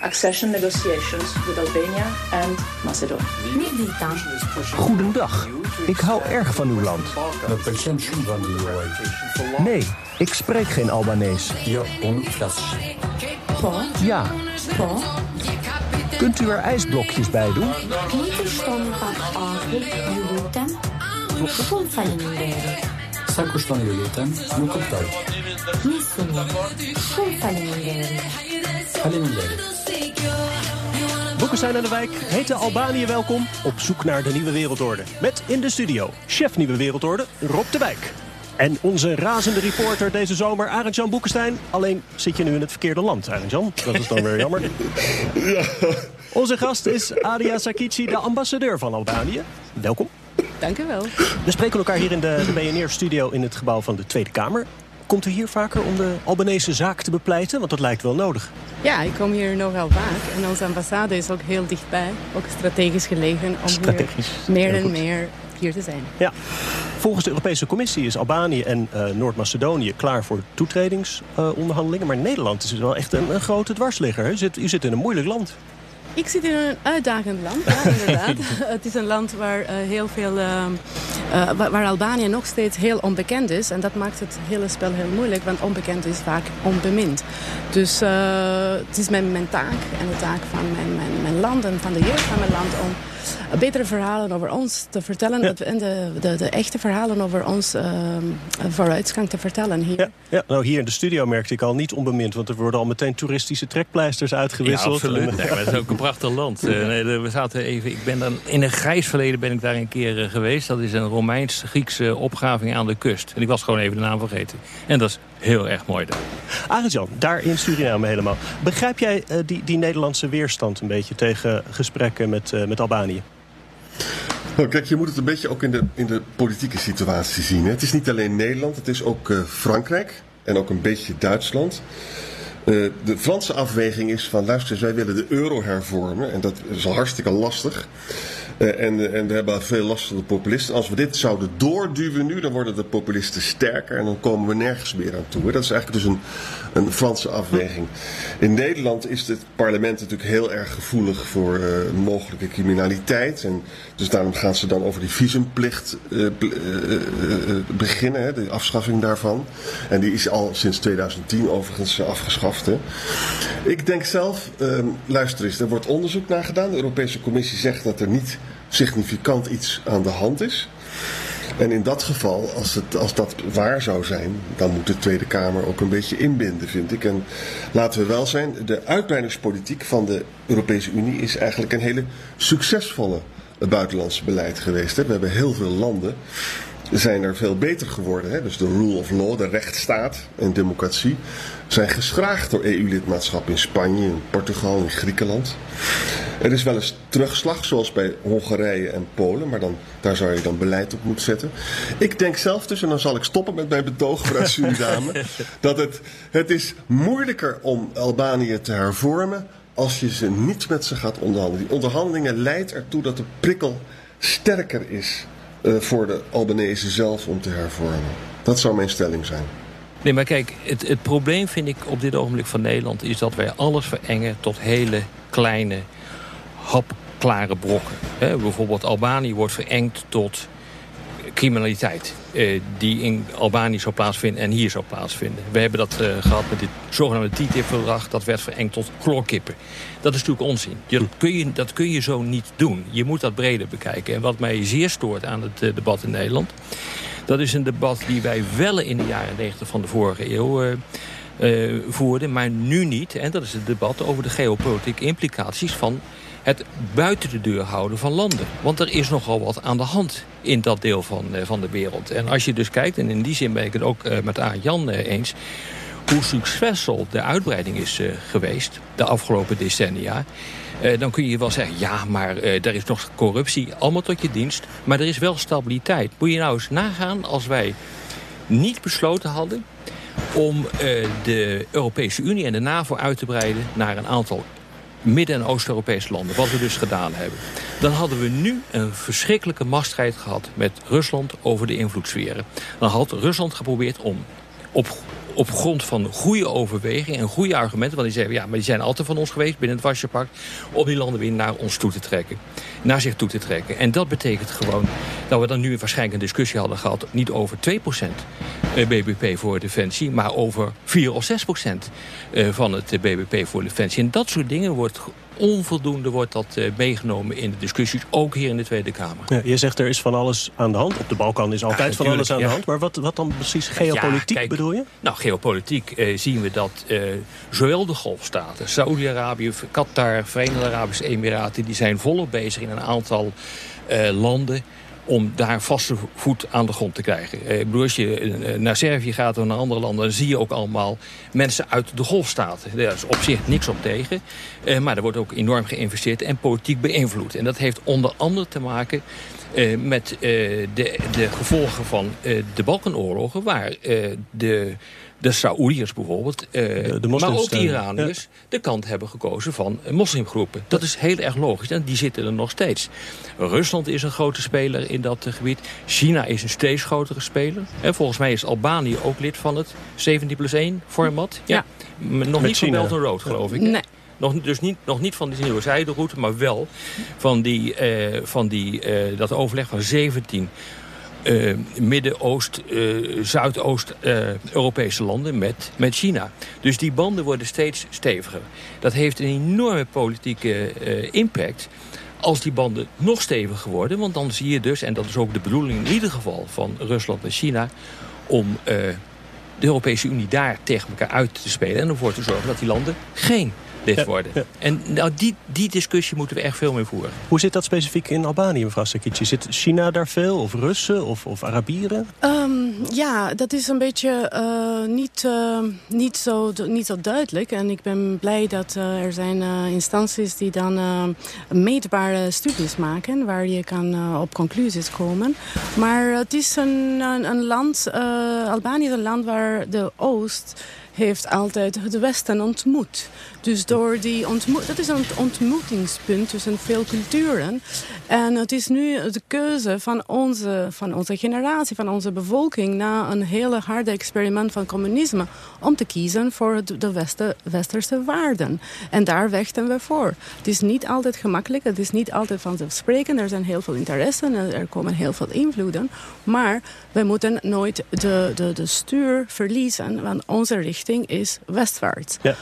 accession negotiations with Albania and Macedonia. Goedendag. Ik hou erg van uw land. Nee, ik spreek geen Albanees. Ja. Kunt u er ijsblokjes bij doen? Boekenstein aan de Wijk heette Albanië welkom op zoek naar de nieuwe wereldorde. Met in de studio chef Nieuwe Wereldorde Rob de Wijk. En onze razende reporter deze zomer, Arend-Jan Boekenstein. Alleen zit je nu in het verkeerde land, Arend-Jan. Dat is dan weer jammer. Onze gast is Adia Sakici, de ambassadeur van Albanië. Welkom. Dank u wel. We spreken elkaar hier in de, de BNR-studio in het gebouw van de Tweede Kamer. Komt u hier vaker om de Albanese zaak te bepleiten? Want dat lijkt wel nodig. Ja, ik kom hier nogal vaak. En onze ambassade is ook heel dichtbij. Ook strategisch gelegen om Strategisch. meer en meer hier te zijn. Ja. Volgens de Europese Commissie is Albanië en eh, Noord-Macedonië klaar voor toetredingsonderhandelingen. maar Nederland is wel echt een, een grote dwarsligger. U zit, u zit in een moeilijk land. Ik zit in een uitdagend land, ja, inderdaad. het is een land waar eh, heel veel, ehm, eh, waar, Albanië nog steeds heel onbekend is. En dat maakt het hele spel heel moeilijk, want onbekend is vaak onbemind. Dus eh, het is mijn, mijn taak en de taak van mijn, mijn, mijn land en van de jeugd van mijn land om betere verhalen over ons te vertellen. Ja. En de, de, de echte verhalen over ons ehm, vooruitgang te vertellen hier. Ja, ja, nou hier in de studio merkte ik al niet onbemind... want er worden al meteen toeristische trekpleisters Ja, uitgewisseld. absoluut. En- Nee, maar het is ook een prachtig land. Eh, nee, we zaten even, ik ben dan, in een grijs verleden ben ik daar een keer eh, geweest. Dat is een Romeins-Griekse opgraving aan de kust. En ik was gewoon even de naam vergeten. En dat is heel erg mooi daar. Arend-Jan, daar in Suriname helemaal. Begrijp jij eh, die, die Nederlandse weerstand een beetje... tegen gesprekken met, eh, met Albanië? Nou, kijk, je moet het een beetje ook in de, in de politieke situatie zien. Hè. Het is niet alleen Nederland, het is ook eh, Frankrijk en ook een beetje Duitsland. Eh, de Franse afweging is van, luister eens, wij willen de euro hervormen. En dat is al hartstikke lastig. Eh, en, eh, en we hebben veel last van de populisten. Als we dit zouden doorduwen nu, dan worden de populisten sterker. En dan komen we nergens meer aan toe. Dat is eigenlijk dus een, een Franse afweging. In Nederland is het parlement natuurlijk heel erg gevoelig voor eh, mogelijke criminaliteit. En dus daarom gaan ze dan over die visumplicht pl- beginnen, hè, de afschaffing daarvan. En die is al sinds 2010 overigens afgeschaft. Ik denk zelf, eh, luister eens, er wordt onderzoek naar gedaan. De Europese Commissie zegt dat er niet significant iets aan de hand is. En in dat geval, als, het, als dat waar zou zijn, dan moet de Tweede Kamer ook een beetje inbinden, vind ik. En laten we wel zijn, de uitbreidingspolitiek van de Europese Unie is eigenlijk een hele succesvolle buitenlandse beleid geweest. We hebben heel veel landen zijn er veel beter geworden. Hè? Dus de rule of law, de rechtsstaat en democratie zijn geschraagd door EU-lidmaatschap in Spanje, in Portugal, in Griekenland. Er is wel eens terugslag, zoals bij Hongarije en Polen, maar dan, daar zou je dan beleid op moeten zetten. Ik denk zelf dus, en dan zal ik stoppen met mijn betoog vanuit Suriname, dat het, het is moeilijker om Albanië te hervormen als je ze niet met ze gaat onderhandelen. Die onderhandelingen leidt ertoe dat de prikkel sterker is voor de Albanese zelf om te hervormen. Dat zou mijn stelling zijn. Nee, maar kijk, het, het probleem vind ik op dit ogenblik van Nederland... is dat wij alles verengen tot hele kleine, hapklare brokken. Bijvoorbeeld Albanië wordt verengd tot criminaliteit... eh, die in Albanië zou plaatsvinden en hier zou plaatsvinden. We hebben dat eh, gehad met dit zogenaamde TTIP-verdrag. Dat werd verengd tot chloorkippen. Dat is natuurlijk onzin. Je- Dat kun, je, dat kun je zo niet doen. Je moet dat breder bekijken. En wat mij zeer stoort aan het eh, debat in Nederland... Dat is een debat die wij wel in de jaren 90 van de vorige eeuw voerden, maar nu niet. En dat is het debat over de geopolitieke implicaties van het buiten de deur houden van landen. Want er is nogal wat aan de hand in dat deel van, eh, van de wereld. En als je dus kijkt, en in die zin ben ik het ook eh, met Aart Jan eh, eens... hoe succesvol de uitbreiding is geweest de afgelopen decennia. Dan kun je wel zeggen, ja, maar uh, er is nog corruptie, allemaal tot je dienst. Maar er is wel stabiliteit. Moet je nou eens nagaan als wij niet besloten hadden om de Europese Unie en de NAVO uit te breiden naar een aantal Midden- en Oost-Europese landen, wat we dus gedaan hebben... dan hadden we nu een verschrikkelijke machtsstrijd gehad met Rusland over de invloedssferen. Dan had Rusland geprobeerd om op op grond van goede overwegingen en goede argumenten... want die zeggen, ja, maar die zijn altijd van ons geweest binnen het Wasjepak... om die landen weer naar ons toe te trekken. Naar zich toe te trekken. En dat betekent gewoon dat we dan nu waarschijnlijk een discussie hadden gehad... niet over 2% eh, BBP voor defensie, maar over 4 of 6% eh, van het BBP voor defensie. En dat soort dingen wordt onvoldoende wordt dat uh, meegenomen in de discussies, ook hier in de Tweede Kamer. Ja, je zegt er is van alles aan de hand. Op de Balkan is altijd van alles aan de hand. Maar wat, wat dan precies geopolitiek bedoel je? Nou, geopolitiek uh, zien we dat uh, zowel de golfstaten, Saudi-Arabië, Qatar, Verenigde Arabische Emiraten... die zijn volop bezig in een aantal landen om daar vaste voet aan de grond te krijgen. Ik bedoel, als je naar Servië gaat of naar andere landen... dan zie je ook allemaal mensen uit de golfstaten. Daar is op zich niks op tegen. Maar er wordt ook enorm geïnvesteerd en politiek beïnvloed. En dat heeft onder andere te maken met de, de gevolgen van de Balkanoorlogen... waar de de Saoediërs bijvoorbeeld, eh, de, maar ook de Iraniërs... de kant hebben gekozen van moslimgroepen. Dat is heel erg logisch en die zitten er nog steeds. Rusland is een grote speler in dat gebied. China is een steeds grotere speler. En volgens mij is Albanië ook lid van het 17 plus 1 format. Ja. Nog niet van Belt Road, geloof ik. Nee. Nog, dus niet, nog niet van die nieuwe zijderoute, maar wel van, die, uh, van die, uh, dat overleg van 17 uh, Midden-Oost, uh, Zuidoost-Europese uh, landen met, met China. Dus die banden worden steeds steviger. Dat heeft een enorme politieke impact als die banden nog steviger worden. Want dan zie je dus, en dat is ook de bedoeling in ieder geval van Rusland en China... om de Europese Unie daar tegen elkaar uit te spelen... en ervoor te zorgen dat die landen geen lid worden. En nou, die, die discussie moeten we echt veel meer voeren. Hoe zit dat specifiek in Albanië, mevrouw Sakici? Zit China daar veel, of Russen, of, of Arabieren? Um, ja, dat is een beetje uh, niet, uh, niet, zo, niet zo duidelijk. En ik ben blij dat uh, er zijn instanties die dan meetbare studies maken... waar je kan op conclusies komen. Maar het is een, een, een land, Albanië is een land waar de Oost heeft altijd het Westen ontmoet. Dus door die ontmoet, dat is een ontmoetingspunt tussen veel culturen. En het is nu de keuze van onze, van onze generatie, van onze bevolking... na een hele harde experiment van communisme... om te kiezen voor de westerse waarden. En daar vechten we voor. Het is niet altijd gemakkelijk, het is niet altijd vanzelfsprekend. Er zijn heel veel interesse en er komen heel veel invloeden. Maar we moeten nooit de, de, de stuur verliezen, want onze richting is westwaarts. Ja.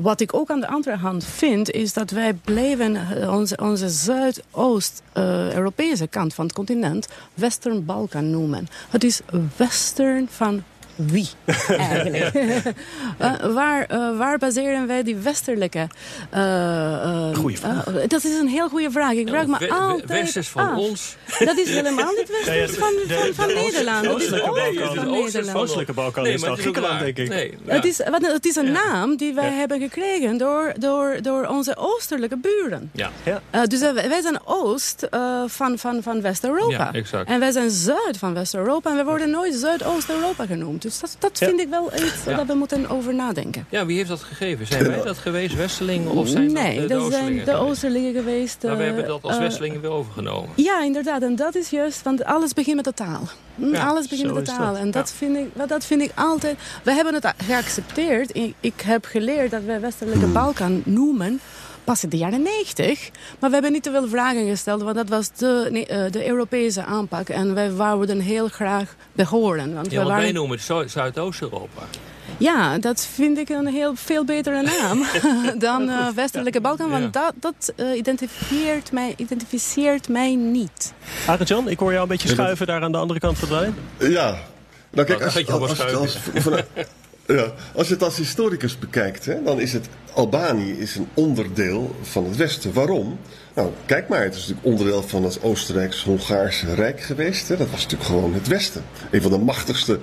Wat ik ook aan de andere hand vind, is dat wij blijven eh, onze, onze Zuidoost-Europese kant van het continent Western Balkan noemen. Het is Western van wie eigenlijk? uh, waar, uh, waar baseren wij die westelijke... Uh, goeie vraag. dat is een heel goede vraag. Ik vraag me altijd Westers van ons. Dat is helemaal niet westers van, van, van, Nederland. Dat is van Nederland. Oostelijke Balkan is dat Griekenland, denk ik. Nee, ja. het, is, het is een naam die wij hebben gekregen door, door, door onze oostelijke buren. Ja. Ja. dus wij zijn oost van, van, van West-Europa. Ja, en wij zijn zuid van West-Europa. En we worden nooit Zuidoost-Europa genoemd. Dus dat, dat vind ik wel iets dat we moeten over nadenken. Ja, wie heeft dat gegeven? Zijn wij dat geweest, Westelingen? Of zijn nee, dat, de, dat zijn de Oosterlingen geweest. Maar we hebben dat als uh, Westelingen weer overgenomen. Ja, inderdaad. En dat is juist, want alles begint met de taal. Hm, ja, alles begint met de taal. En dat, vind ik, dat vind ik altijd... We hebben het geaccepteerd. Ik heb geleerd dat we Westelijke Balkan noemen pas in de jaren 90. Maar we hebben niet te veel vragen gesteld, want dat was de, nee, uh, de Europese aanpak. En wij wouden heel graag behoren. Want ja, we waren... wij noemen het Zuidoost-Europa. Ja, dat vind ik een heel veel betere naam dan uh, Westelijke Balkan. Want dat, dat uh, identificeert, mij, identificeert mij niet. Arend-Jan, ik hoor jou een beetje schuiven daar aan de andere kant van de lijn. Ja. Nou kijk, als, als, als, als, ja, als je het als historicus bekijkt, hè, dan is het Albanië is een onderdeel van het Westen. Waarom? Nou, kijk maar, het is natuurlijk onderdeel van het Oostenrijks-Hongaarse Rijk geweest. Hè. Dat was natuurlijk gewoon het Westen. Een van de machtigste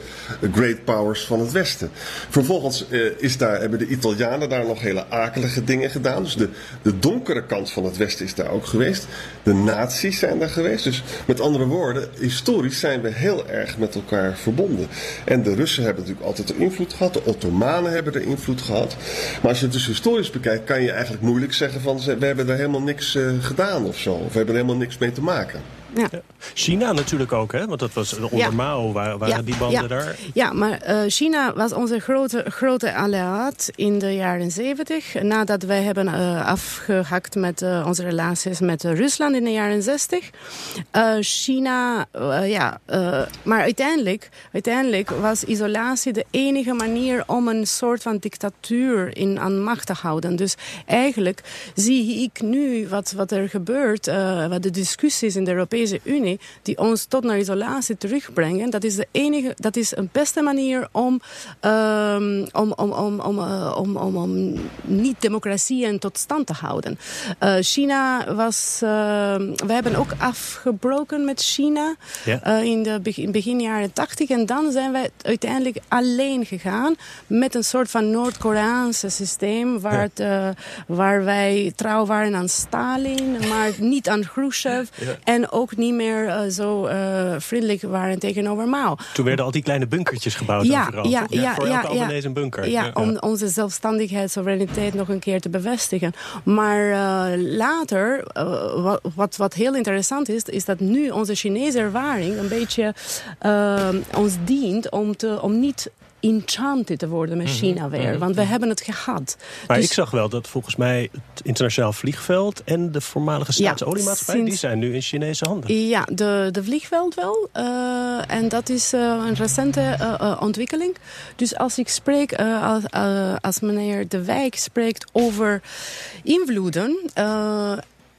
great powers van het Westen. Vervolgens eh, is daar, hebben de Italianen daar nog hele akelige dingen gedaan. Dus de, de donkere kant van het Westen is daar ook geweest. De nazi's zijn daar geweest. Dus met andere woorden, historisch zijn we heel erg met elkaar verbonden. En de Russen hebben natuurlijk altijd er invloed gehad. De Ottomanen hebben er invloed gehad. Maar als je het dus historisch bekijkt, kan je eigenlijk moeilijk zeggen van we hebben daar helemaal niks uh, gedaan of zo. Of hebben er helemaal niks mee te maken. Ja. China natuurlijk ook, hè? Want dat was onder ja. Mao, waar, waren die banden daar? Ja, maar uh, China was onze grote, grote alliaat in de jaren 70. Nadat wij hebben uh, afgehakt met uh, onze relaties met Rusland in de jaren 60. China, ja, maar uiteindelijk, uiteindelijk was isolatie de enige manier om een soort van dictatuur in, aan macht te houden. Dus eigenlijk zie ik nu wat, wat er gebeurt, wat de discussies in de Europese Unie die ons tot naar isolatie terugbrengen, dat is de enige, dat is een beste manier om, um, om, om, om, om, uh, om, om, om niet-democratieën tot stand te houden. Uh, China was, uh, we hebben ook afgebroken met China ja. in de begin, begin jaren tachtig en dan zijn wij uiteindelijk alleen gegaan met een soort van Noord-Koreaanse systeem waar, ja. het, waar wij trouw waren aan Stalin, maar niet aan Khrushchev ja. en ook niet meer uh, zo uh, vriendelijk waren tegenover Mao. Toen werden al die kleine bunkertjes gebouwd ja, overal. Ja, ja, voor elke ja, een bunker. Ja, om onze zelfstandigheid, soevereiniteit nog een keer te bevestigen. Maar uh, later, wat, wat, wat heel interessant is, is dat nu onze Chinese ervaring een beetje ons dient om, te, om niet enchanted te worden met China weer. -hmm. Want we hebben het gehad. Maar dus... ik zag wel dat volgens mij het internationaal vliegveld... en de voormalige staatsoliemaatschappij... Ja, sinds... die zijn nu in Chinese handen. Ja, de, de vliegveld wel. Uh, en dat is uh, een recente uh, ontwikkeling. Dus als ik spreek, als, als meneer De Wijk spreekt over invloeden...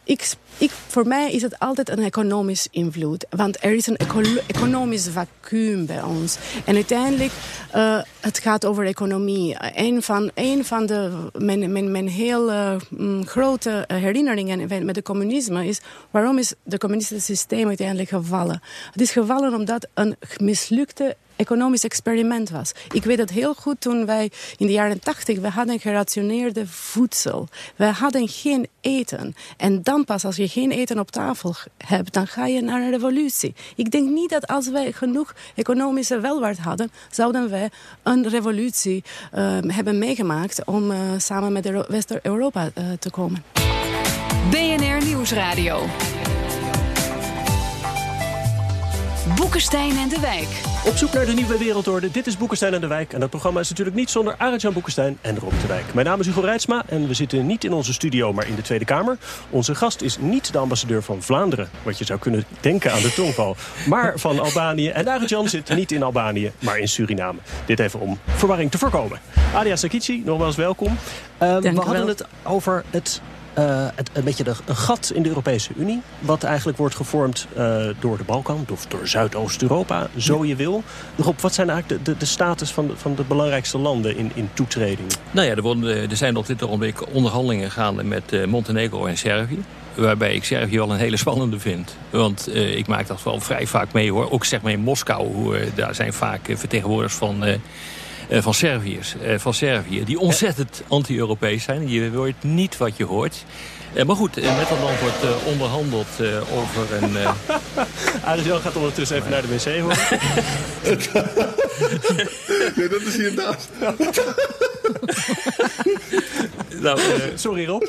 Ik, ik, voor mij is het altijd een economisch invloed. Want er is een eco economisch vacuüm bij ons. En uiteindelijk, uh, het gaat over economie. Een van, van de, mijn, mijn, heel uh, grote herinneringen met het communisme is... waarom is het communistische systeem uiteindelijk gevallen? Het is gevallen omdat een mislukte economisch experiment was. Ik weet het heel goed toen wij in de jaren tachtig... we hadden gerationeerde voedsel. Wij hadden geen eten. En dan pas als je geen eten op tafel hebt... dan ga je naar een revolutie. Ik denk niet dat als wij genoeg economische welvaart hadden... zouden wij een revolutie uh, hebben meegemaakt... om uh, samen met West-Europa uh, te komen. BNR Nieuwsradio. Boekenstein en de Wijk. Op zoek naar de nieuwe wereldorde. Dit is Boekenstein en de Wijk. En dat programma is natuurlijk niet zonder Arend-Jan Boekenstein en Rob de Wijk. Mijn naam is Hugo Reitsma en we zitten niet in onze studio, maar in de Tweede Kamer. Onze gast is niet de ambassadeur van Vlaanderen, wat je zou kunnen denken aan de tongval, maar van Albanië. En Arend-Jan zit niet in Albanië, maar in Suriname. Dit even om verwarring te voorkomen. Adia Sakici, nogmaals welkom. Uh, we hadden het over het uh, het, een beetje de, een gat in de Europese Unie. Wat eigenlijk wordt gevormd uh, door de Balkan, of door Zuidoost-Europa, zo je wil. Rob, wat zijn eigenlijk de, de, de status van de, van de belangrijkste landen in, in toetreding? Nou ja, er, worden, er zijn op dit ogenblik onderhandelingen gaande met Montenegro en Servië. Waarbij ik Servië wel een hele spannende vind. Want uh, ik maak dat wel vrij vaak mee hoor. Ook zeg maar in Moskou, uh, daar zijn vaak vertegenwoordigers van... Uh, van Serviërs, van Servië, die ontzettend anti-Europees zijn. Je hoort niet wat je hoort. Uh, maar goed, met dat land wordt uh, onderhandeld uh, over een... Uh... Adriaan gaat ondertussen even naar de wc hoor. nee, dat is hier naast. nou, Sorry Rob.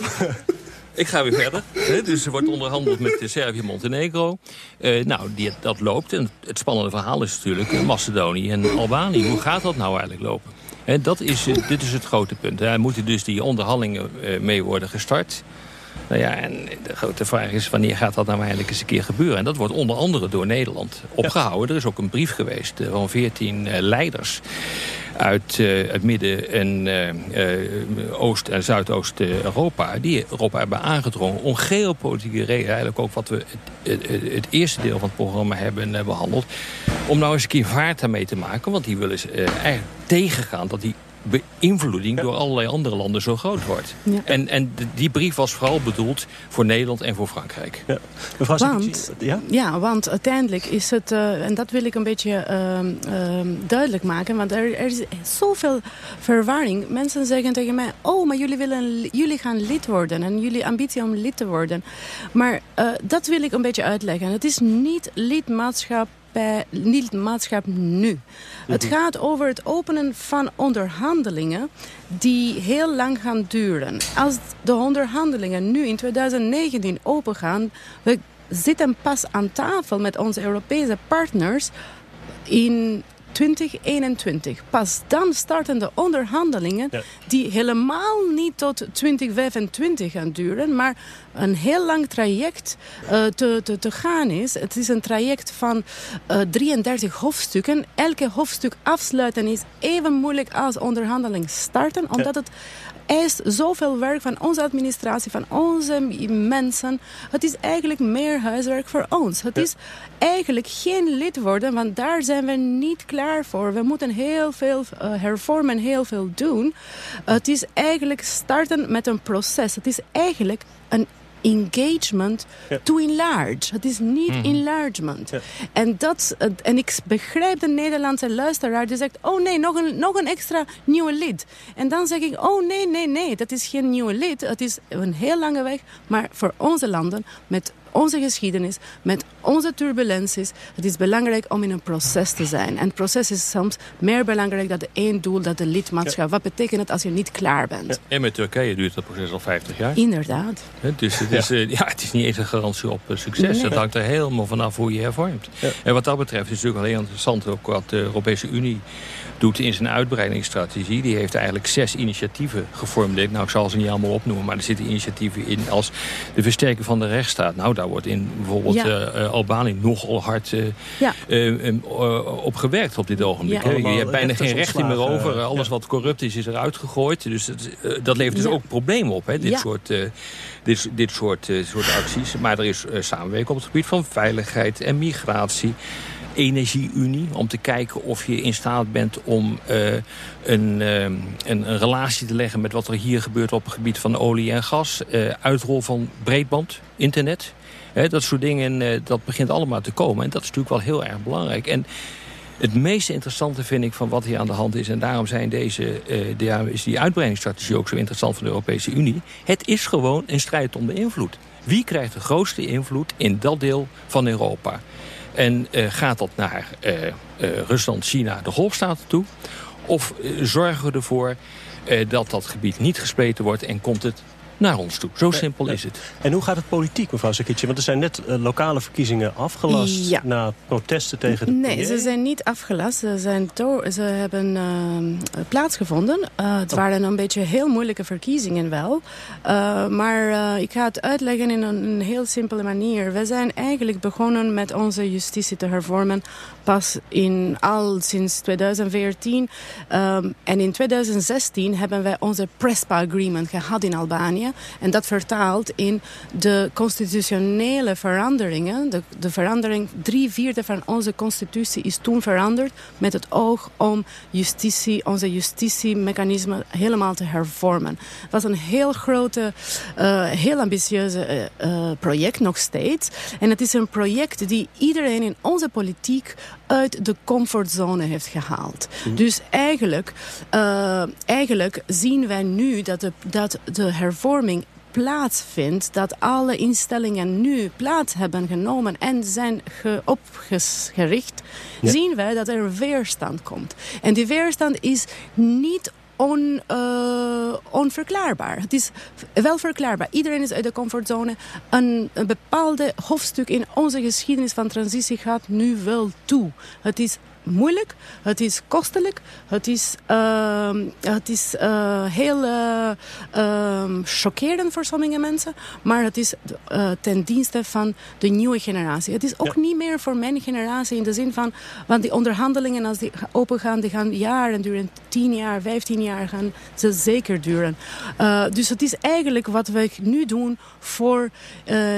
Ik ga weer verder. Dus er wordt onderhandeld met Servië en Montenegro. Uh, nou, die, dat loopt. En het spannende verhaal is natuurlijk Macedonië en Albanië. Hoe gaat dat nou eigenlijk lopen? En dat is, dit is het grote punt. Daar moeten dus die onderhandelingen mee worden gestart. Nou ja, en de grote vraag is wanneer gaat dat nou eindelijk eens een keer gebeuren? En dat wordt onder andere door Nederland opgehouden. Ja. Er is ook een brief geweest van veertien leiders uit uh, het midden- en uh, oost- en zuidoost-Europa... die Europa hebben aangedrongen om geopolitieke redenen... eigenlijk ook wat we het, het, het, eerste deel van het programma hebben behandeld... om nou eens een keer vaart daarmee te maken. Want die willen eigenlijk tegengaan dat die beïnvloeding door allerlei andere landen zo groot wordt. Ja. En, en die brief was vooral bedoeld voor Nederland en voor Frankrijk. Ja. Mevrouw Want- ja? Ja, want uiteindelijk is het, eh, en dat wil ik een beetje ehm, ehm, duidelijk maken, want er, er is zoveel verwarring. Mensen zeggen tegen mij, oh, maar jullie, willen, jullie gaan lid worden en jullie ambitie om lid te worden. Maar eh, dat wil ik een beetje uitleggen. Het is niet lidmaatschap bij lidmaatschap nu. Het gaat over het openen van onderhandelingen die heel lang gaan duren. Als de onderhandelingen nu in 2019 opengaan, we zitten pas aan tafel met onze Europese partners in 2021. Pas dan starten de onderhandelingen Ja. die helemaal niet tot 2025 gaan duren, maar een heel lang traject eh, te, te, te gaan is. Het is een traject van eh, 33 hoofdstukken. Elke hoofdstuk afsluiten is even moeilijk als onderhandeling starten, omdat het eist zoveel werk van onze administratie, van onze mensen. Het is eigenlijk meer huiswerk voor ons. Het is eigenlijk geen lid worden, want daar zijn we niet klaar voor. We moeten heel veel eh, hervormen, heel veel doen. Het is eigenlijk starten met een proces. Het is eigenlijk een engagement Ja. to enlarge. Het is niet enlargement. Ja. En, dat, en ik begrijp de Nederlandse luisteraar die zegt... oh nee, nog een, nog een extra nieuwe lid. En dan zeg ik, oh nee, nee, nee, dat is geen nieuwe lid. Het is een heel lange weg, maar voor onze landen... met onze geschiedenis, met onze turbulenties... het is belangrijk om in een proces te zijn. En het proces is soms meer belangrijk dan de één doel, dat de lidmaatschap. Wat betekent het als je niet klaar bent? En met Turkije duurt dat proces al 50 jaar. Inderdaad. Dus het is, eh, ja, het is niet eens een garantie op eh, succes. Nee. Het hangt er helemaal vanaf hoe je hervormt. Ja. En wat dat betreft is het natuurlijk wel heel interessant... ook wat de Europese Unie doet in zijn uitbreidingsstrategie. Die heeft eigenlijk zes initiatieven geformuleerd. Nou, ik zal ze niet allemaal opnoemen, maar er zitten initiatieven in... als de versterking van de rechtsstaat. Nou, daar wordt in bijvoorbeeld Ja. eh, eh, Albanië nogal hard eh, Ja. op gewerkt op dit ogenblik. Ja. Je hebt bijna geen recht meer over. Alles ja. wat corrupt is, is eruit gegooid. Dus het, dat levert dus Ja. ook problemen op, hè, dit Ja. soort... eh, dit, dit soort, eh, soort acties. Maar er is samenwerking op het gebied van veiligheid en migratie. Energieunie, om te kijken of je in staat bent om eh, een, een, een relatie te leggen... met wat er hier gebeurt op het gebied van olie en gas. eh, uitrol van breedband, internet. Dat soort dingen, eh, dat begint allemaal te komen. En dat is natuurlijk wel heel erg belangrijk. En het meest interessante vind ik van wat hier aan de hand is... en daarom zijn deze, eh, is die uitbreidingsstrategie ook zo interessant van de Europese Unie... het is gewoon een strijd om de invloed. Wie krijgt de grootste invloed in dat deel van Europa? En eh, gaat dat naar Rusland, China, de golfstaten toe? Of zorgen we ervoor dat dat gebied niet gespleten wordt... en komt het naar ons toe? Zo simpel is het. En hoe gaat het politiek, mevrouw Sakici? Want er zijn net eh, lokale verkiezingen afgelast... Ja. na protesten tegen de Nee, premier. ze zijn niet afgelast. Ze, zijn ze hebben ehm, plaatsgevonden. Eh, het waren een beetje heel moeilijke verkiezingen wel. Eh, maar eh, ik ga het uitleggen in een, een heel simpele manier. We zijn eigenlijk begonnen met onze justitie te hervormen pas in, al sinds 2014. Ehm, en in 2016 hebben wij onze PRESPA agreement gehad in Albanië. En dat vertaalt in de constitutionele veranderingen. De, de verandering, drie vierde van onze constitutie is toen veranderd met het oog om justitie, onze justitiemechanismen helemaal te hervormen. Het was een heel grote, eh, heel ambitieuze eh, eh, project nog steeds. En het is een project die iedereen in onze politiek uit de comfortzone heeft gehaald. Dus eigenlijk, eh, eigenlijk zien wij nu dat de, dat de hervorming plaatsvindt, dat alle instellingen nu plaats hebben genomen en zijn ge- opgericht, Ja. zien wij dat er weerstand komt. En die weerstand is niet on, eh, onverklaarbaar. Het is wel verklaarbaar. Iedereen is uit de comfortzone. Een, een bepaalde hoofdstuk in onze geschiedenis van transitie gaat nu wel toe. Het is moeilijk, het is kostelijk, het is, ehm, het is eh, heel eh, ehm, chockerend voor sommige mensen, maar het is eh, ten dienste van de nieuwe generatie. Het is ook niet meer voor mijn generatie in de zin van, want die onderhandelingen als die open gaan, die gaan jaren duren, 10 jaar, 15 jaar gaan ze zeker duren. Dus het is eigenlijk wat we nu doen voor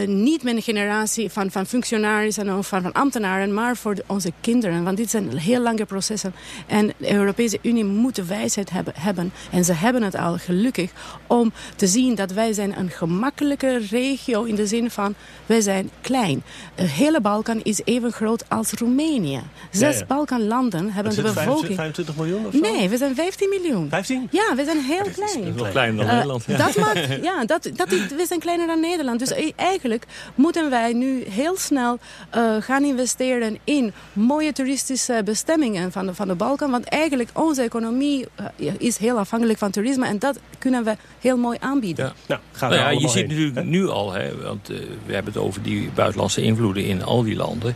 niet mijn generatie van, van functionarissen of van, van ambtenaren, maar voor de- onze kinderen. Want dit zijn heel lange processen. En de Europese Unie moet de wijsheid hebben, hebben. En ze hebben het al gelukkig om te zien dat wij zijn een gemakkelijke regio in de zin van wij zijn klein. De hele Balkan is even groot als Roemenië. Zes Ja, ja. Balkanlanden hebben de bevolking. 25 miljoen of zo? Nee, we zijn 15 miljoen. 15? Ja, we zijn heel Dat is klein. nog kleiner dan Eh, Nederland. Ja. Dat maakt, ja, dat, dat is, we zijn kleiner dan Nederland. Dus e- eigenlijk moeten wij nu heel snel eh, gaan investeren in mooie toeristische bestemmingen van de, van de Balkan. Want eigenlijk onze economie eh, is heel afhankelijk van toerisme. En dat kunnen we heel mooi aanbieden. Ja. Nou, gaan Nou we ja, je ziet heen. natuurlijk nu al, hè, want eh, we hebben het over die buitenlandse invloeden in al die landen.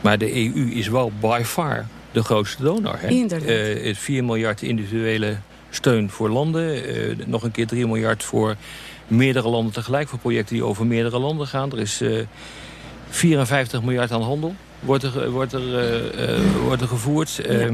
Maar de EU is wel by far de grootste donor. Hè? Inderdaad. Eh, het 4 miljard individuele steun voor landen. eh, nog een keer 3 miljard voor meerdere landen tegelijk. Voor projecten die over meerdere landen gaan. Er is eh 54 miljard aan handel. Wordt er, wordt er, eh, eh, wordt er gevoerd. Eh,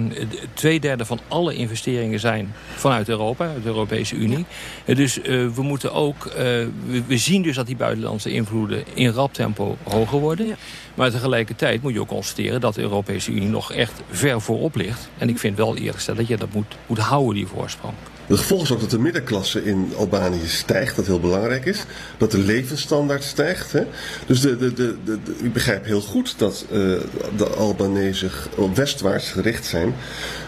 twee derde van alle investeringen zijn vanuit Europa, uit de Europese Unie. Dus eh, we moeten ook. we, we zien dus dat die buitenlandse invloeden in rap tempo hoger worden. Ja. Maar tegelijkertijd moet je ook constateren dat de Europese Unie nog echt ver voorop ligt. En ik vind wel eerlijk gezegd dat je dat moet, moet houden, die voorsprong. Het gevolg is ook dat de middenklasse in Albanië stijgt, dat heel belangrijk is. Dat de levensstandaard stijgt. Hè? Dus de, de, de, de, ik begrijp heel goed dat eh, de Albanese westwaarts gericht zijn.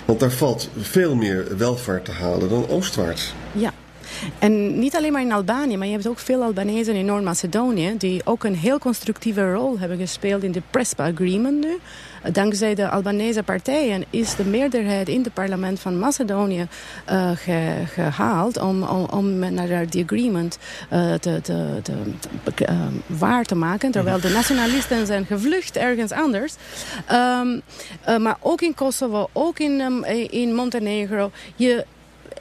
Want daar valt veel meer welvaart te halen dan oostwaarts. Ja. En niet alleen maar in Albanië, maar je hebt ook veel Albanezen in Noord-Macedonië... die ook een heel constructieve rol hebben gespeeld in de Prespa Agreement nu. Dankzij de Albanese partijen is de meerderheid in het parlement van Macedonië eh, ge- gehaald... om, om, naar die agreement eh, te, te, te, eh, waar te maken. Terwijl de nationalisten zijn gevlucht ergens anders. Ehm, eh, maar ook in Kosovo, ook in, ehm, in Montenegro... Je,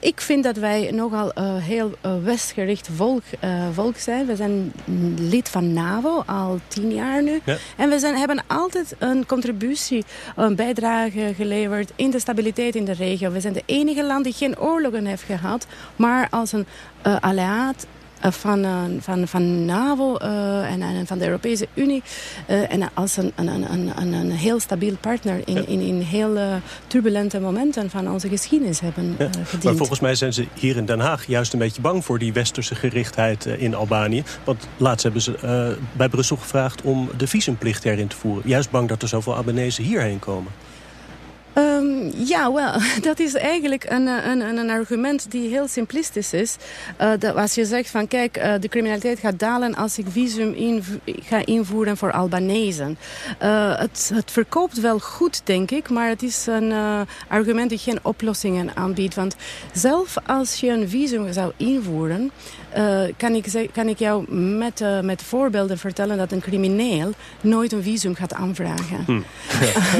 ik vind dat wij nogal eh, heel eh, westgericht volk, eh, volk zijn. We zijn lid van NAVO al tien jaar nu. Ja. En we zijn, hebben altijd een contributie, een bijdrage geleverd in de stabiliteit in de regio. We zijn de enige land die geen oorlogen heeft gehad, maar als een uh, alliaat uh, van, uh, van, van NAVO uh, en, en, van de Europese Unie. En als een, een, een, een, een heel stabiel partner in, ja. in, in heel turbulente momenten van onze geschiedenis hebben ja. gediend. Maar volgens mij zijn ze hier in Den Haag juist een beetje bang voor die westerse gerichtheid in Albanië. Want laatst hebben ze bij Brussel gevraagd om de visumplicht erin te voeren. Juist bang dat er zoveel Albanese hierheen komen. Um, ja, wel, dat is eigenlijk een, een, een, argument die heel simplistisch is. Uh, dat als je zegt van kijk, uh, de criminaliteit gaat dalen als ik visum in, ga invoeren voor Albanezen. Uh, het, het, verkoopt wel goed, denk ik, maar het is een argument die geen oplossingen aanbiedt. Want zelf als je een visum zou invoeren, kan, ik, kan ik jou met, met voorbeelden vertellen dat een crimineel nooit een visum gaat aanvragen. Hm.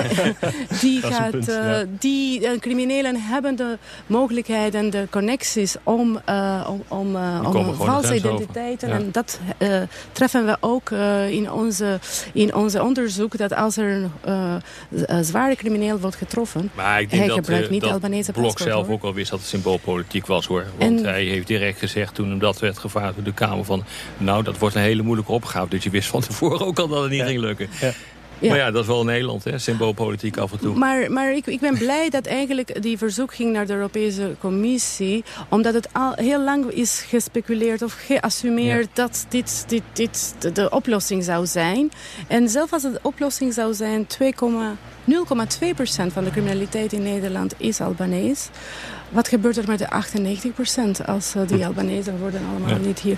die gaat Punt, ja. die uh, criminelen hebben de mogelijkheid en de connecties om, uh, om, om, uh, om valse identiteiten. Ja. En dat treffen we ook in, onze, in onze onderzoek. Dat als er een zware crimineel wordt getroffen, maar ik denk hij dat, gebruikt niet dat Albanese Blok paspoort, zelf hoor. ook al wist dat het symboolpolitiek was hoor. Want en, hij heeft direct gezegd toen hem dat werd gevraagd door de Kamer van... nou, dat wordt een hele moeilijke opgave. Dus je wist van tevoren ook al dat het niet ging lukken. Ja. Maar ja, dat is wel Nederland, hè? symboolpolitiek af en toe. Maar, maar ik, ik ben blij dat eigenlijk die verzoek ging naar de Europese Commissie. Omdat het al heel lang is gespeculeerd of geassumeerd ja. dat dit, dit, dit de, de, oplossing zou zijn. En zelfs als het de oplossing zou zijn, 0,2% van de criminaliteit in Nederland is Albanees. Wat gebeurt er met de 98% als uh, die Albanezen worden allemaal ja. niet hier?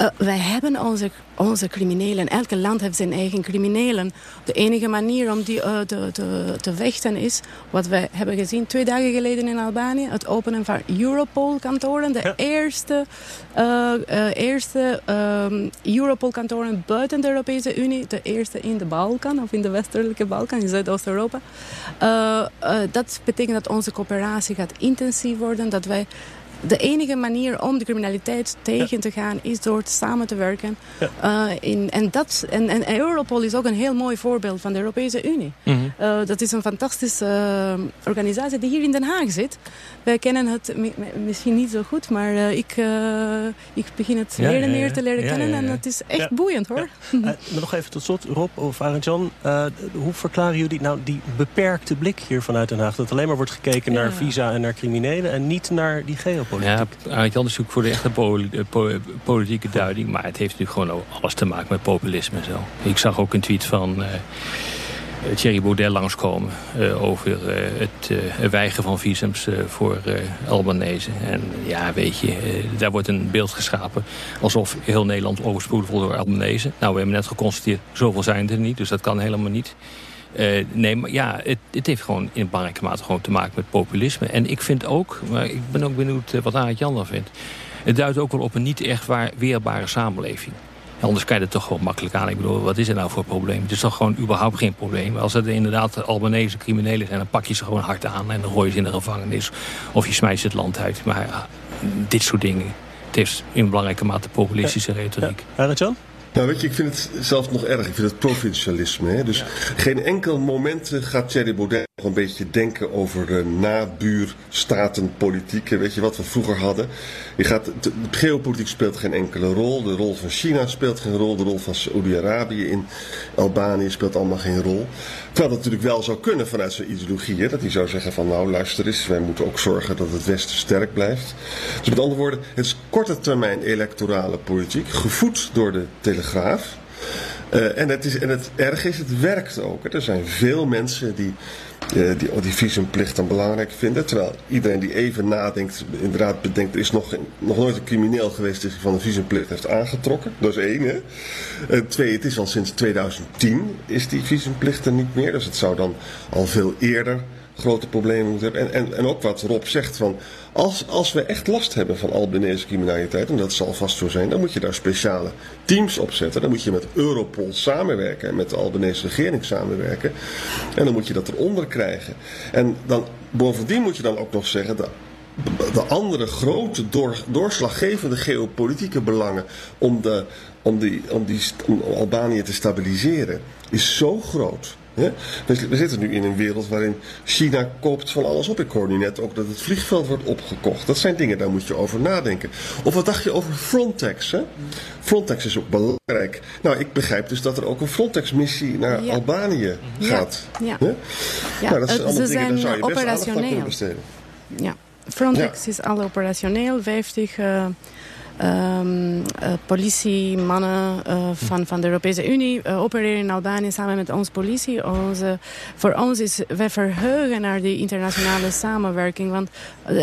Uh, wij hebben onze, onze criminelen. Elke land heeft zijn eigen criminelen. De enige manier om die uh, te, te, te vechten is... wat wij hebben gezien twee dagen geleden in Albanië... het openen van Europol-kantoren. De ja. eerste, eerste um, Europol-kantoren buiten de Europese Unie. De eerste in de Balkan of in de westelijke Balkan, in Zuidoost-Europa. Dat betekent dat onze coöperatie gaat intensief worden, dat wij de enige manier om de criminaliteit tegen te gaan is door samen te werken. Ja. in, en, dat, en, en Europol is ook een heel mooi voorbeeld van de Europese Unie. Mm dat is een fantastische organisatie die hier in Den Haag zit. Wij kennen het misschien niet zo goed, maar ik, ik begin het meer en meer te leren kennen. En het is echt boeiend hoor. maar nog even tot slot, Rob of Arend-Jan. hoe verklaren jullie nou die beperkte blik hier vanuit Den Haag? Dat alleen maar wordt gekeken naar visa en naar criminelen en niet naar die geopolitiek. Ja, Jan zoekt voor de echte politieke duiding. Maar het heeft nu gewoon alles te maken met populisme zo. Ik zag ook een tweet van... Uh, Thierry Baudet langskomen over het uh, weigeren van visums voor Albanese. En ja, weet je, daar wordt een beeld geschapen alsof heel Nederland overspoeld wordt door Albanese. Nou, we hebben net geconstateerd, zoveel zijn er niet, dus dat kan helemaal niet. Uh, nee, maar ja, het, het, heeft gewoon in belangrijke mate gewoon te maken met populisme. En ik vind ook, maar ik ben ook benieuwd wat Aart Jan dan vindt. Het duidt ook wel op een niet echt waar weerbare samenleving. Anders kan je het toch gewoon makkelijk aan. Ik bedoel, wat is er nou voor probleem? Het is toch gewoon überhaupt geen probleem. Als het inderdaad Albanese criminelen zijn, dan pak je ze gewoon hard aan... en dan gooi je ze in de gevangenis. Of je smijt ze het land uit. Maar ja, dit soort dingen, het heeft in belangrijke mate populistische retoriek. Ja. Jan? Nou weet je, ik vind het zelfs nog erg. Ik vind het provincialisme. Hè? Dus geen enkel moment eh, gaat Thierry Baudet nog een beetje denken over uh, nabuurstatenpolitiek. Weet je wat we vroeger hadden? Je gaat, de, geopolitiek speelt geen enkele rol. De rol van China speelt geen rol. De rol van Saoedi-Arabië in Albanië speelt allemaal geen rol. Terwijl dat natuurlijk wel zou kunnen vanuit zijn ideologie. Hè? Dat hij zou zeggen van nou luister eens, wij moeten ook zorgen dat het Westen sterk blijft. Dus met andere woorden, het is korte termijn electorale politiek. Gevoed door de Telegraaf. Uh, en, het is, en het erg is, het werkt ook. Er zijn veel mensen die die, die visumplicht dan belangrijk vinden. Terwijl iedereen die even nadenkt, inderdaad bedenkt, er is nog, nog nooit een crimineel geweest die zich van de visumplicht heeft aangetrokken. Dat is één. Hè? Uh, twee, het is al sinds 2010 is die visumplicht er niet meer. Dus het zou dan al veel eerder grote problemen moeten hebben. En, en, en ook wat Rob zegt van als, als we echt last hebben van Albanese criminaliteit, en dat zal vast zo zijn, dan moet je daar speciale teams op zetten. Dan moet je met Europol samenwerken en met de Albanese regering samenwerken. En dan moet je dat eronder krijgen. En dan, bovendien moet je dan ook nog zeggen, de, de andere grote door, doorslaggevende geopolitieke belangen om, de, om, die, om, die, om Albanië te stabiliseren, is zo groot we zitten nu in een wereld waarin China koopt van alles op. Ik hoor nu net ook dat het vliegveld wordt opgekocht. Dat zijn dingen, daar moet je over nadenken. Of wat dacht je over Frontex? Hè? Frontex is ook belangrijk. Nou, ik begrijp dus dat er ook een Frontex-missie naar Albanië gaat. Ja, ja. ja. Nou, dat zijn allemaal dingen, daar zou je best aandacht aan kunnen besteden. Ja, Frontex is al operationeel. 50... Uh, um, uh, politiemannen uh, van, van de Europese Unie uh, opereren in Albanië samen met onze politie. Onze, voor ons is, we verheugen naar die internationale samenwerking. Want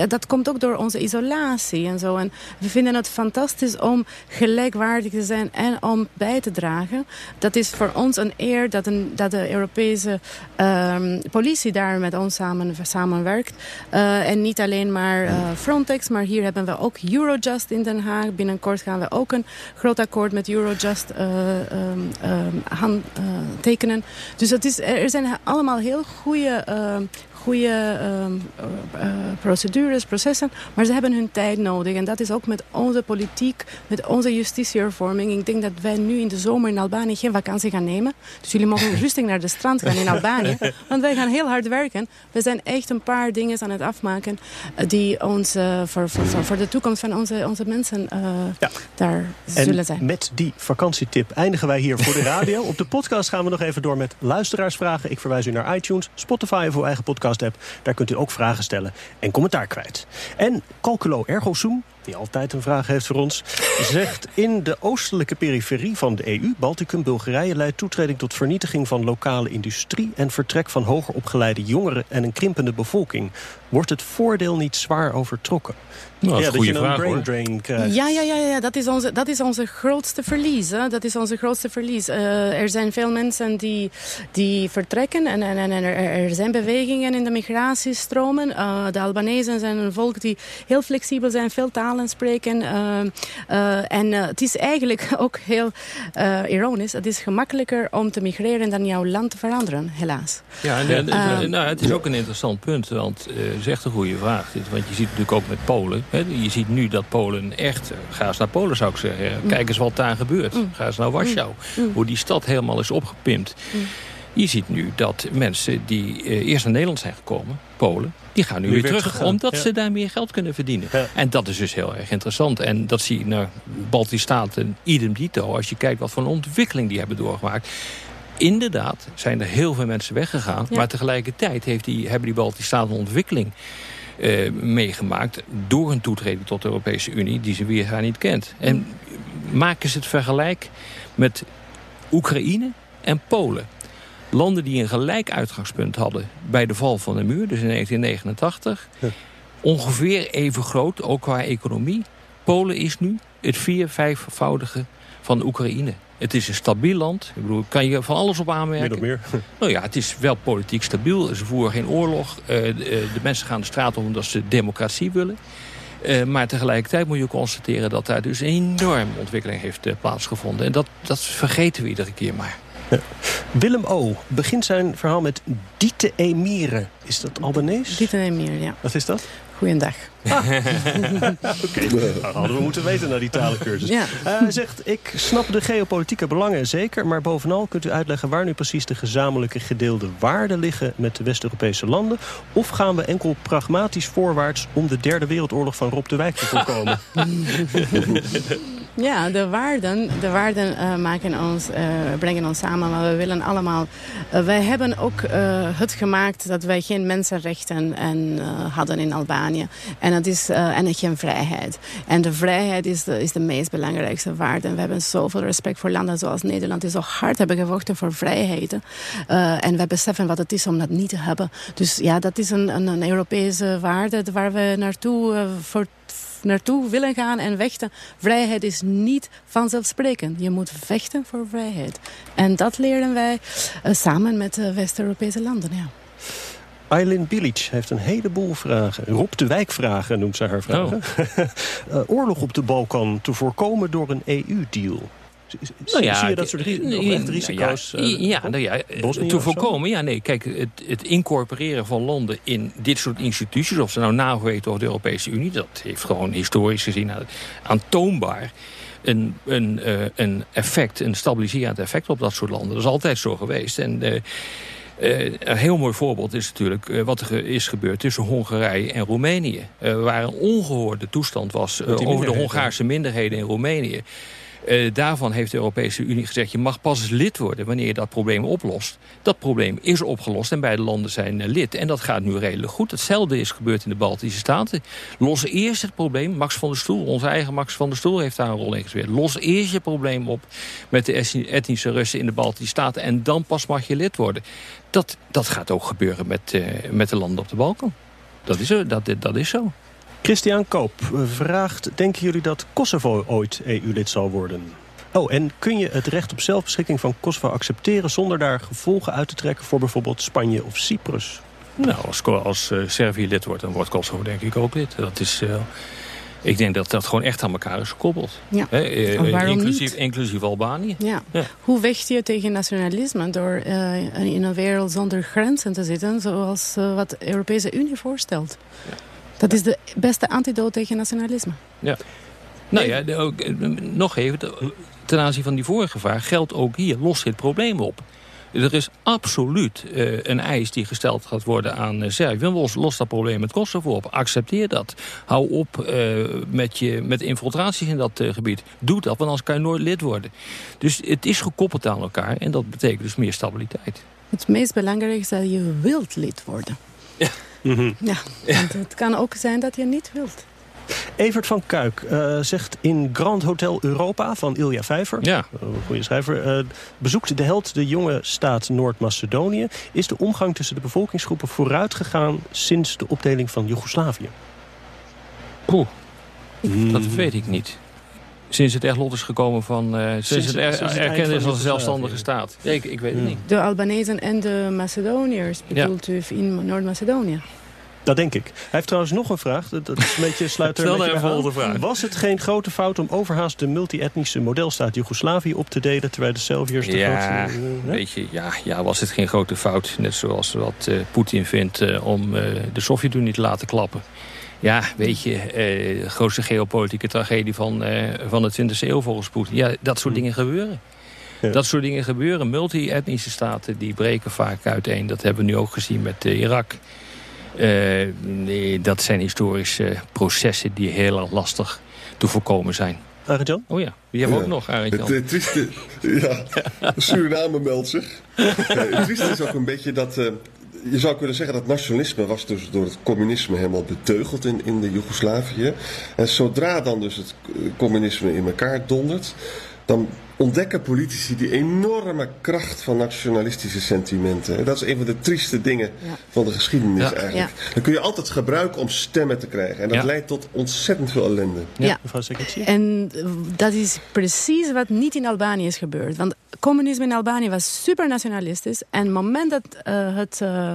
dat komt ook door onze isolatie en zo. En we vinden het fantastisch om gelijkwaardig te zijn en om bij te dragen. Dat is voor ons een eer dat, een, dat de Europese um, politie daar met ons samen, samenwerkt. en niet alleen maar Frontex, maar hier hebben we ook Eurojust in Den Haag. Binnenkort gaan we ook een groot akkoord met Eurojust um, um, tekenen. Dus het is, er zijn allemaal heel goede goede uh, uh, procedures, processen. Maar ze hebben hun tijd nodig. En dat is ook met onze politiek, met onze justitiehervorming. Ik denk dat wij nu in de zomer in Albanië geen vakantie gaan nemen. Dus jullie mogen rustig naar de strand gaan in Albanië. Want wij gaan heel hard werken. We zijn echt een paar dingen aan het afmaken... Eh, die ons uh, voor, voor, voor, de toekomst van onze, onze mensen uh, ja. daar en zullen zijn. met die vakantietip eindigen wij hier voor de radio. Op de podcast gaan we nog even door met luisteraarsvragen. Ik verwijs u naar iTunes, Spotify uw eigen podcast daar kunt u ook vragen stellen en commentaar kwijt. En Calculo Ergo Sum, die altijd een vraag heeft voor ons, zegt in de oostelijke periferie van de EU, Balticum, Bulgarije, leidt toetreding tot vernietiging van lokale industrie en vertrek van hoger opgeleide jongeren en een krimpende bevolking. Wordt het voordeel niet zwaar overtrokken? Nou, dat ja, dat je een brain drain krijgt. Ja, ja, ja, ja. Dat, is onze, dat is onze grootste verlies. Hè. Dat is onze grootste verlies. Uh, er zijn veel mensen die, die vertrekken en, en, en er, er zijn bewegingen in de migratiestromen. Uh, de Albanezen zijn een volk die heel flexibel zijn, veel talen talen spreken. en het is eigenlijk ook heel ironisch. Het is gemakkelijker om te migreren dan jouw land te veranderen, helaas. Ja, en, nou, het is ook een interessant punt, want uh, is echt een goede vraag. Want je ziet natuurlijk ook met Polen. Hè, je ziet nu dat Polen echt... Ga eens naar Polen, zou ik zeggen. Mm. Kijk eens wat daar gebeurt. Mm. Ga eens naar Warschau. Mm. Hoe die stad helemaal is opgepimpt. Je ziet nu dat mensen die uh, eerst naar Nederland zijn gekomen, Polen... die gaan nu, weer terug, omdat ze daar meer geld kunnen verdienen. En dat is dus heel erg interessant. En dat zie je naar Baltische Staten, idem dito... als je kijkt wat voor een ontwikkeling die hebben doorgemaakt inderdaad zijn er heel veel mensen weggegaan. Maar tegelijkertijd heeft die, hebben die Baltische Staten een ontwikkeling uh, meegemaakt... door een toetreding tot de Europese Unie die ze weer gaan niet kent. En maken ze het vergelijk met Oekraïne en Polen. Landen die een gelijk uitgangspunt hadden bij de val van de muur, dus in 1989. Ongeveer even groot, ook qua economie. Polen is nu het vier, vijfvoudige van Oekraïne. Het is een stabiel land. Ik bedoel, kan je van alles op aanmerken. Meer meer. Nou ja, het is wel politiek stabiel. Ze voeren geen oorlog. Uh, de, de, mensen gaan de straat op omdat ze democratie willen. Uh, maar tegelijkertijd moet je constateren dat daar dus een enorme ontwikkeling heeft plaatsgevonden. En dat, dat vergeten we iedere keer maar. Willem O. begint zijn verhaal met Diete Emire. Is dat Albanese? Diete Emire, ja. Wat is dat? Goeiedag. Ah. Oké, okay. hadden we moeten weten naar die talencursus. Ja. Uh, hij zegt, ik snap de geopolitieke belangen zeker... maar bovenal kunt u uitleggen waar nu precies de gezamenlijke gedeelde waarden liggen... met de West-Europese landen? Of gaan we enkel pragmatisch voorwaarts... om de derde wereldoorlog van Rob de Wijk te voorkomen? Ja, de waarden, de waarden uh, maken ons, uh, brengen ons samen. Maar we willen allemaal... Uh, wij hebben ook het gemaakt dat wij geen mensenrechten en, hadden in Albanië. En, het is, en geen vrijheid. En de vrijheid is de, is de meest belangrijkste waarde. We hebben zoveel respect voor landen zoals Nederland... die zo hard hebben gevochten voor vrijheden. en we beseffen wat het is om dat niet te hebben. Dus ja, dat is een, een, een Europese waarde waar we naartoe voor naartoe willen gaan en vechten. Vrijheid is niet vanzelfsprekend. Je moet vechten voor vrijheid. En dat leren wij uh, samen met de West-Europese landen. Ja. Eileen Bilic heeft een heleboel vragen. Rob de Wijk vragen noemt ze haar vragen. Oh. uh, oorlog op de Balkan te voorkomen door een EU-deal. Nou ja, Zie je dat soort risico's? Ja, uh, ja, nou ja te voorkomen. Ja, nee, kijk, het, het, incorporeren van landen in dit soort instituties... of ze nou NAVO weten of de Europese Unie... dat heeft gewoon historisch gezien aantoonbaar een, een, uh, een effect, een stabiliserend effect op dat soort landen. Dat is altijd zo geweest. En... Uh, uh, een heel mooi voorbeeld is natuurlijk uh, wat er is gebeurd tussen Hongarije en Roemenië. Uh, waar een ongehoorde toestand was over de Hongaarse minderheden in Roemenië. Uh, daarvan heeft de Europese Unie gezegd... je mag pas lid worden wanneer je dat probleem oplost. Dat probleem is opgelost en beide landen zijn uh, lid. En dat gaat nu redelijk goed. Hetzelfde is gebeurd in de Baltische Staten. Los eerst het probleem, Max van der Stoel, onze eigen Max van der Stoel... heeft daar een rol in gespeeld. Los eerst je probleem op met de etnische Russen in de Baltische Staten... en dan pas mag je lid worden. Dat, dat gaat ook gebeuren met, uh, met de landen op de Balkan. Dat is, dat, dat is zo. Christian Koop vraagt, denken jullie dat Kosovo ooit EU-lid zal worden? Oh, en kun je het recht op zelfbeschikking van Kosovo accepteren... zonder daar gevolgen uit te trekken voor bijvoorbeeld Spanje of Cyprus? Nou, als, als uh, Servië lid wordt, dan wordt Kosovo denk ik ook lid. Dat is... Uh, ik denk dat dat gewoon echt aan elkaar is gekoppeld. Ja. He, uh, inclusief, inclusief Albanië. Ja. ja. Hoe vecht je tegen nationalisme door uh, in een wereld zonder grenzen te zitten... zoals wat de Europese Unie voorstelt? Ja. Dat is de beste antidote tegen nationalisme. Ja. Nou ja, ook, eh, nog even, ten aanzien van die vorige vraag... geldt ook hier, los dit probleem op. Er is absoluut uh, een eis die gesteld gaat worden aan uh, Servië. Los, los dat probleem met Kosovo op. Accepteer dat. Hou op uh, met, je, met infiltraties in dat gebied. Doe dat, want anders kan je nooit lid worden. Dus het is gekoppeld aan elkaar en dat betekent dus meer stabiliteit. Het meest belangrijke is dat je wilt lid worden. Ja. Mhm. Ja, want het kan ook zijn dat je niet wilt. Evert van Kuik uh, zegt in Grand Hotel Europa van Ilja Vijver... Ja. Uh, goede schrijver, uh, bezoekt de held de jonge staat Noord-Macedonië. Is de omgang tussen de bevolkingsgroepen vooruit gegaan... sinds de opdeling van Joegoslavië? Oeh, dat weet ik niet. Sinds het echt lot is gekomen van... Uh, sinds, sinds, het, er, sinds erkend is als een zelfstandige staat. ik, ik weet het niet. De Albanezen en de Macedoniërs bedoelt ja. u in Noord-Macedonië? Dat denk ik. Hij heeft trouwens nog een vraag. Dat, dat is een beetje sluit er Stel een beetje nou even bij de vraag. Was het geen grote fout om overhaast de multi-etnische modelstaat Joegoslavië op te delen... terwijl de Serviërs de Ja, grootste... eh, weet je, ja, ja, was het geen grote fout. Net zoals wat eh, Poetin vindt eh, om eh, de Sovjet-Unie te laten klappen. Ja, weet je, eh, de grootste geopolitieke tragedie van, eh, van de 20e eeuw volgens Poetin. Ja, dat soort dingen gebeuren. Ja. Dat soort dingen gebeuren. Multi-etnische staten die breken vaak uiteen. Dat hebben we nu ook gezien met eh, Irak. Eh, nee, dat zijn historische processen die heel erg lastig te voorkomen zijn. Arjan? Oh ja, die hebben we Ja. ook nog, Arend Het, eh, trieste, ja, Suriname meldt zich. Het trieste is ook een beetje dat... je zou kunnen zeggen dat nationalisme was dus door het communisme helemaal beteugeld in, in de Joegoslavië. En zodra dan dus het communisme in elkaar dondert, dan ontdekken politici die enorme kracht van nationalistische sentimenten. En dat is een van de trieste dingen Ja. van de geschiedenis Ja. eigenlijk. Dan kun je altijd gebruiken om stemmen te krijgen. En dat Ja. leidt tot ontzettend veel ellende. Ja. Mevrouw Sekretje? En eh, dat is precies wat niet in Albanië is gebeurd. Want communisme in Albanië was super nationalistisch. En het moment dat eh, het eh,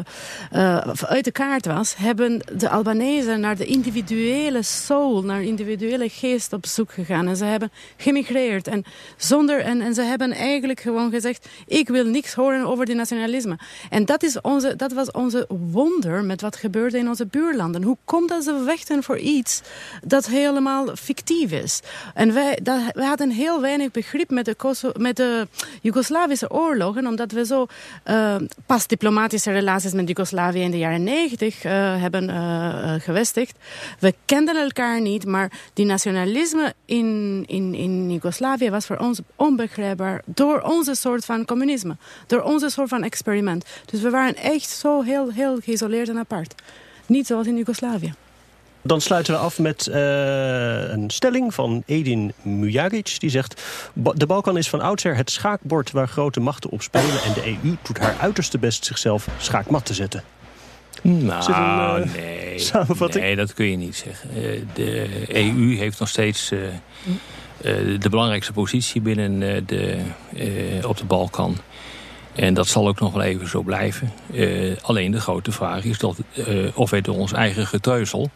eh, uit de kaart was... hebben de Albanezen naar de individuele soul, naar de individuele geest op zoek gegaan. En ze hebben gemigreerd. En, zonder, en, en ze hebben eigenlijk gewoon gezegd... ik wil niks horen over die nationalisme. En dat, is onze, dat was onze wonder met wat gebeurde in onze buurlanden. Hoe komt dat ze vechten voor iets dat helemaal fictief is? En wij, dat, hadden heel weinig begrip met de, Koso- met de Joegoslavische oorlogen, omdat we zo eh, pas diplomatische relaties met Joegoslavië in de jaren negentig eh, hebben eh, gevestigd. We kenden elkaar niet, maar die nationalisme in, in, in Joegoslavië was voor ons onbegrijpbaar door onze soort van communisme, door onze soort van experiment. Dus we waren echt zo heel, heel geïsoleerd en apart. Niet zoals in Joegoslavië. Dan sluiten we af met eh, een stelling van Edin Mujagic. Die zegt, "Ba- de Balkan is van oudsher het schaakbord waar grote machten op spelen... en de EU doet haar uiterste best zichzelf schaakmat te zetten. Nou, een, eh, nee. samenvatting? Nee, dat kun je niet zeggen. Eh, De EU heeft nog steeds de belangrijkste positie binnen eh, de, eh, op de Balkan. En dat zal ook nog wel even zo blijven. Eh, alleen de grote vraag is dat, eh, of wij door ons eigen getreuzel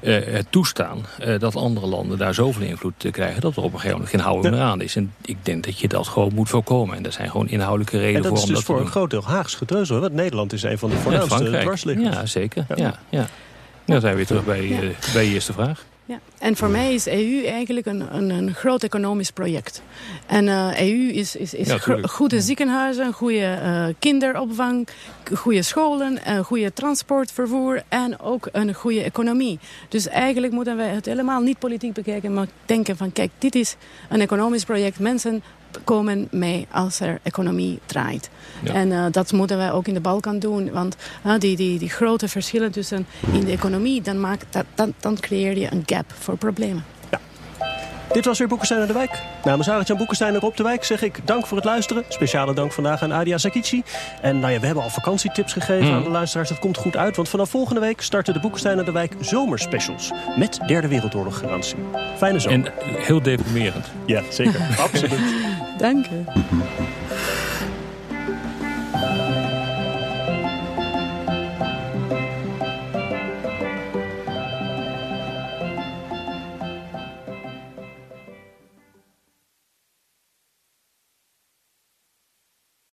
eh, het toestaan eh, dat andere landen daar zoveel invloed eh, krijgen... dat er op een gegeven moment geen houden meer aan is. En ik denk dat je dat gewoon moet voorkomen. En er zijn gewoon inhoudelijke En redenen dat voor is om dus dat voor te een doen. groot deel Haags getreuzel. Want Nederland is een van de voornaamste dwarsliggers. Ja, zeker. Ja. Ja. Ja, Dan zijn we weer terug bij, eh, bij je eerste vraag. Ja. En voor mij is EU eigenlijk een, een, een groot economisch project. En eh, EU is, is, is Ja, goede ziekenhuizen, goede eh, kinderopvang, goede scholen, eh, goede transportvervoer en ook een goede economie. Dus eigenlijk moeten wij het helemaal niet politiek bekijken, maar denken van kijk, dit is een economisch project. Mensen komen mee als er economie draait. Ja. En eh, dat moeten wij ook in de Balkan doen. Want eh, die, die, die grote verschillen tussen in de economie, dan, maakt dat, dan, dan creëer je een gap voor problemen. Dit was weer Boekenstein en de Wijk. Namens Arjan Boekenstein en Rob de Wijk zeg ik dank voor het luisteren. Speciale dank vandaag aan Adia Sakici. En nou ja, we hebben al vakantietips gegeven Mm. aan de luisteraars. Dat komt goed uit, want vanaf volgende week starten de Boekenstein en de Wijk zomerspecials. Met Derde Wereldoorlog garantie. Fijne zomer. En heel deprimerend. Ja, zeker. Absoluut. Dank je.